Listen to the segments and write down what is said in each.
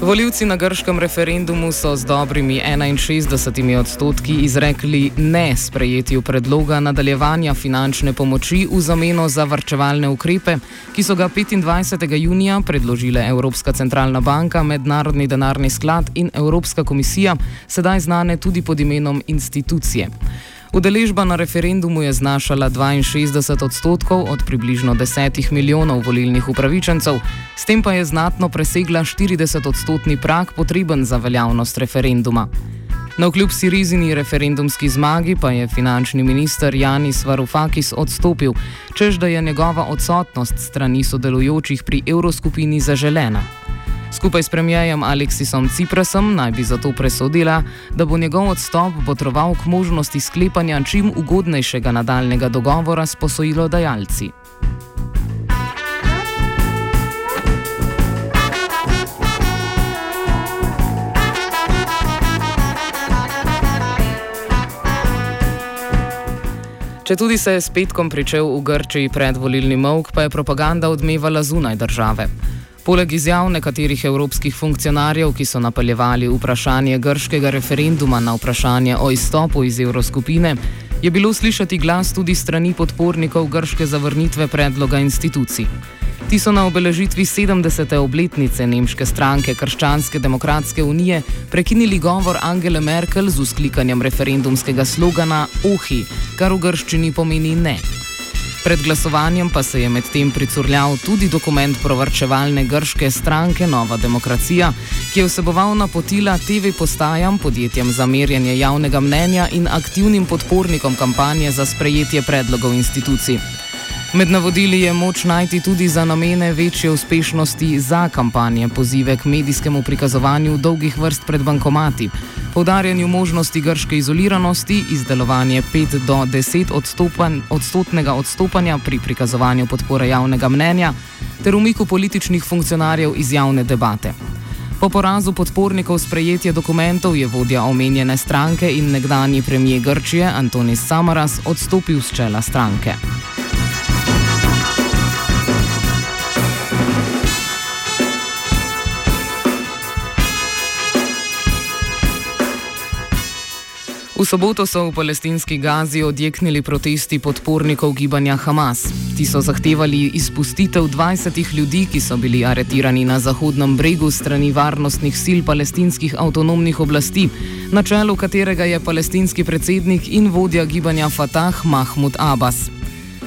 Voljivci na grškem referendumu so z dobrimi 61 odstotki izrekli ne sprejetju predloga nadaljevanja finančne pomoči v zameno za varčevalne ukrepe, ki so ga 25. junija predložile Evropska centralna banka, Mednarodni denarni sklad in Evropska komisija, sedaj znane tudi pod imenom institucije. Udeležba na referendumu je znašala 62 odstotkov od približno 10 milijonov volilnih upravičencev, s tem pa je znatno presegla 40 odstotni prak potreben za veljavnost referenduma. Na vkljub Sirizini referendumski zmagi pa je finančni minister Janis Varoufakis odstopil, čež da je njegova odsotnost strani sodelujočih pri evroskupini zaželena. Skupaj s premijejem Aleksisom Ciprasom naj bi zato presodila, da bo njegov odstop potroval k možnosti sklepanja čim ugodnejšega nadaljnega dogovora s posojilodajalci. Če tudi se je s petkom pričel v Grčiji predvolilni mok, pa je propaganda odmevala zunaj države. Poleg izjav nekaterih evropskih funkcionarjev, ki so napeljevali vprašanje grškega referenduma na vprašanje o izstopu iz evroskupine, je bilo slišati glas tudi strani podpornikov grške zavrnitve predloga institucij. Ti so na obeležitvi 70. obletnice nemške stranke Krščanske demokratske unije prekinili govor Angele Merkel z usklikanjem referendumskega slogana Ohi, kar v grščini pomeni ne. Pred glasovanjem pa se je medtem pricurljal tudi dokument provrčevalne grške stranke Nova demokracija, ki je vseboval napotila TV postajam, podjetjem za merjanje javnega mnenja in aktivnim podpornikom kampanje za sprejetje predlogov institucij. Med navodili je moč najti tudi za namene večje uspešnosti za kampanje, pozive k medijskemu prikazovanju dolgih vrst pred bankomati, poudarjanju možnosti grške izoliranosti, izdelovanje 5 do 10 odstopan, odstotnega odstopanja pri prikazovanju podpore javnega mnenja ter umiku političnih funkcionarjev iz javne debate. Po porazu podpornikov sprejetje dokumentov je vodja omenjene stranke in nekdani premijer Grčije Antonis Samaras odstopil z čela stranke. V soboto so v palestinski Gazi odjeknili protesti podpornikov gibanja Hamas. Ti so zahtevali izpustitev 20 ljudi, ki so bili aretirani na Zahodnem bregu strani varnostnih sil palestinskih avtonomnih oblasti, na čelu katerega je palestinski predsednik in vodja gibanja Fatah Mahmud Abbas.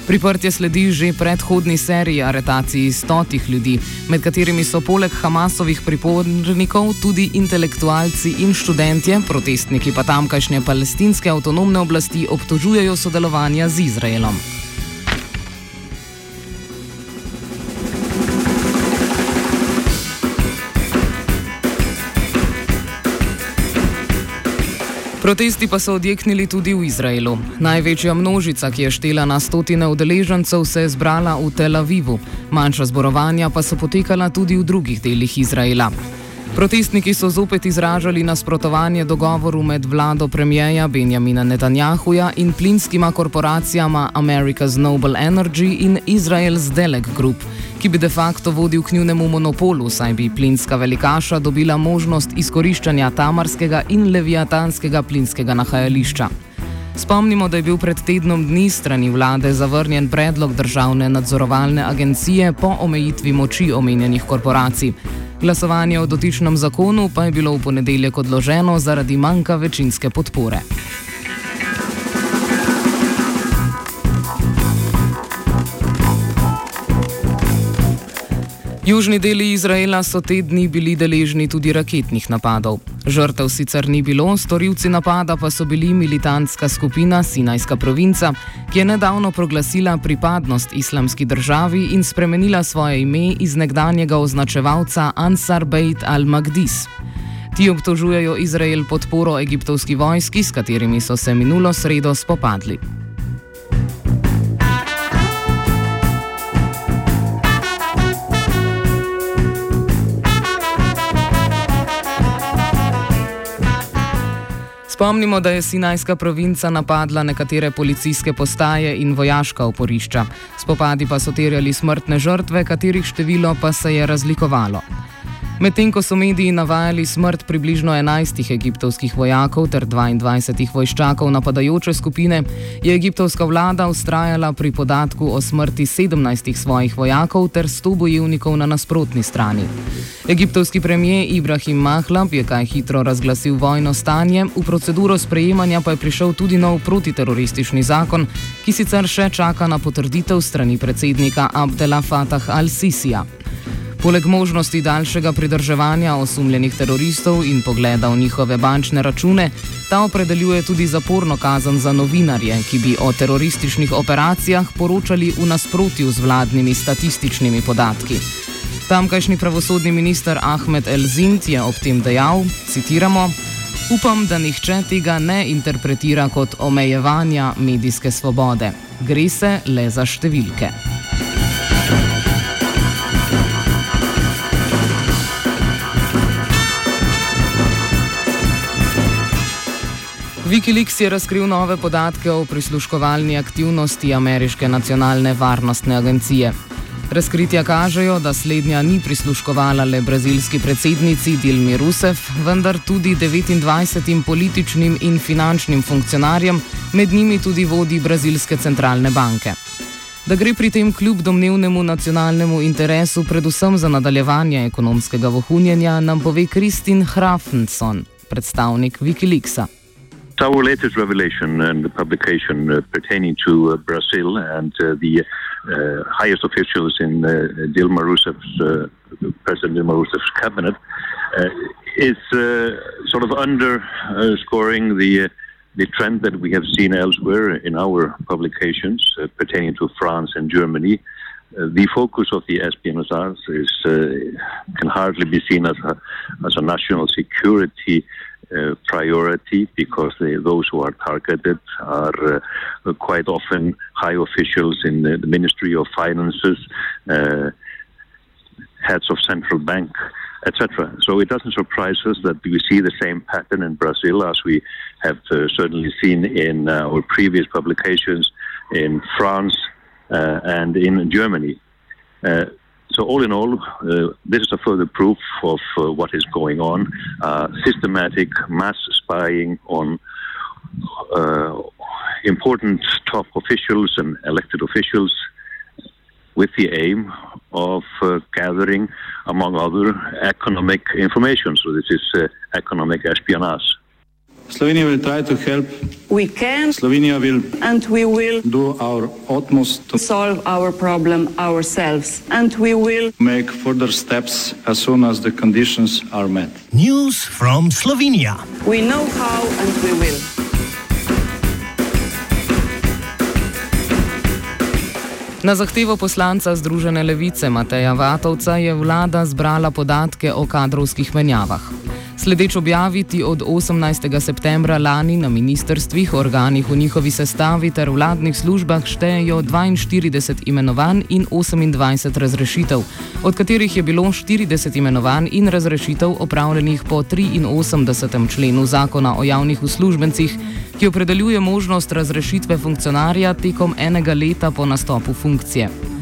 Priprtje sledi že predhodni seriji aretacij stotih ljudi, med katerimi so poleg Hamasovih pripornikov tudi intelektualci in študentje, protestniki pa tamkajšnje palestinske avtonomne oblasti obtožujejo sodelovanja z Izraelom. Protesti pa so odjeknili tudi v Izraelu. Največja množica, ki je štela na stotine udeležencev, se je zbrala v Tel Avivu, manjša zborovanja pa so potekala tudi v drugih delih Izraela. Protestniki so zopet izražali nasprotovanje dogovoru med vlado premijeja Benjamina Netanjahuja in plinskima korporacijama America's Noble Energy in Israel's Deleg Group, ki bi de facto vodil k njunemu monopolu, saj bi plinska velikaša dobila možnost izkoriščanja tamarskega in leviatanskega plinskega nahajališča. Spomnimo, da je bil pred tednom dni strani vlade zavrnjen predlog državne nadzorovalne agencije po omejitvi moči omenjenih korporacij. Glasovanje o dotičnem zakonu pa je bilo v ponedeljek odloženo zaradi manjka večinske podpore. Južni deli Izraela so te dni bili deležni tudi raketnih napadov. Žrtev sicer ni bilo, storilci napada pa so bili militantska skupina Sinajska provinca, ki je nedavno proglasila pripadnost islamski državi in spremenila svoje ime iz nekdanjega označevalca Ansar Beit al-Magdis. Ti obtožujejo Izrael podporo egiptovski vojski, s katerimi so se minulo sredo spopadli. Spomnimo, da je Sinajska provinca napadla nekatere policijske postaje in vojaška oporišča. Spopadi pa so terjali smrtne žrtve, katerih število pa se je razlikovalo. Medtem ko so mediji navajali smrt približno 11 egiptovskih vojakov ter 22 vojščakov napadajoče skupine, je egiptovska vlada ustrajala pri podatku o smrti 17 svojih vojakov ter 100 bojevnikov na nasprotni strani. Egiptovski premijer Ibrahim Mahlab je kaj hitro razglasil vojno stanje, v proceduro sprejemanja pa je prišel tudi nov protiteroristični zakon, ki sicer še čaka na potrditev strani predsednika Abdela Fatah al-Sisija. Poleg možnosti daljšega pridrževanja osumljenih teroristov in pogleda v njihove bančne račune, ta opredeljuje tudi zaporno kazen za novinarje, ki bi o terorističnih operacijah poročali v nasprotju z vladnimi statističnimi podatki. Tamkajšnji pravosodni minister Ahmed El-Zint je ob tem dejal: citiramo, Upam, da nihče tega ne interpretira kot omejevanja medijske svobode. Gre se le za številke. Wikileaks je razkril nove podatke o prisluškovalni aktivnosti Ameriške nacionalne varnostne agencije. Razkritja kažejo, da slednja ni prisluškovala le brazilski predsednici Dilmi Rousseff, vendar tudi 29 političnim in finančnim funkcionarjem, med njimi tudi vodi brazilske centralne banke. Da gre pri tem kljub domnevnemu nacionalnemu interesu predvsem za nadaljevanje ekonomskega vohunjenja, nam pove Kristin Hrafnson, predstavnik Wikileaksa. Our latest revelation and publication uh, pertaining to uh, Brazil and uh, the uh, highest officials in uh, Dilma Rousseff's, uh, President Dilma Rousseff's cabinet is sort of underscoring the the trend that we have seen elsewhere in our publications pertaining to France and Germany. the focus of the espionage is can hardly be seen as a as a national security uh, priority because they, those who are targeted are uh, quite often high officials in the, Ministry of Finances, uh, heads of central bank, etc. So it doesn't surprise us that we see the same pattern in Brazil as we have uh, certainly seen in uh, our previous publications in France and in Germany. So, all in all, uh, this is a further proof of uh, what is going on uh, systematic mass spying on uh, important top officials and elected officials with the aim of uh, gathering, among other, economic information. So, this is uh, economic espionage. Slovenia will try to help. We can. Slovenia will. And we will. Do our utmost to solve our problem ourselves. And we will. Make further steps as soon as the conditions are met. News from Slovenia. We know how and we will. Na zahtevo poslanca Združene levice Mateja Vatovca je vlada zbrala podatke o kadrovskih menjavah. Sledeč objaviti od 18. septembra lani na ministrstvih, organih v njihovi sestavi ter vladnih službah štejejo 42 imenovanj in 28 razrešitev, od katerih je bilo 40 imenovanj in razrešitev opravljenih po 83. členu zakona o javnih uslužbencih, ki opredeljuje možnost razrešitve funkcionarja tekom enega leta po nastopu funkcije.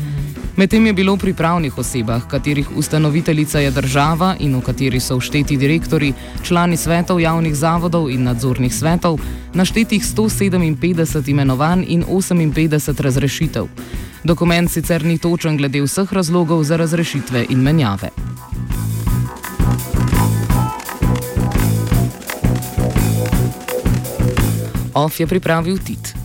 Medtem je bilo pri pravnih osebah, katerih ustanoviteljica je država in v kateri so všteti direktori, člani svetov javnih zavodov in nadzornih svetov, naštetih 157 imenovanj in 58 razrešitev. Dokument sicer ni točen glede vseh razlogov za razrešitve in menjave. OF je pripravil Tit.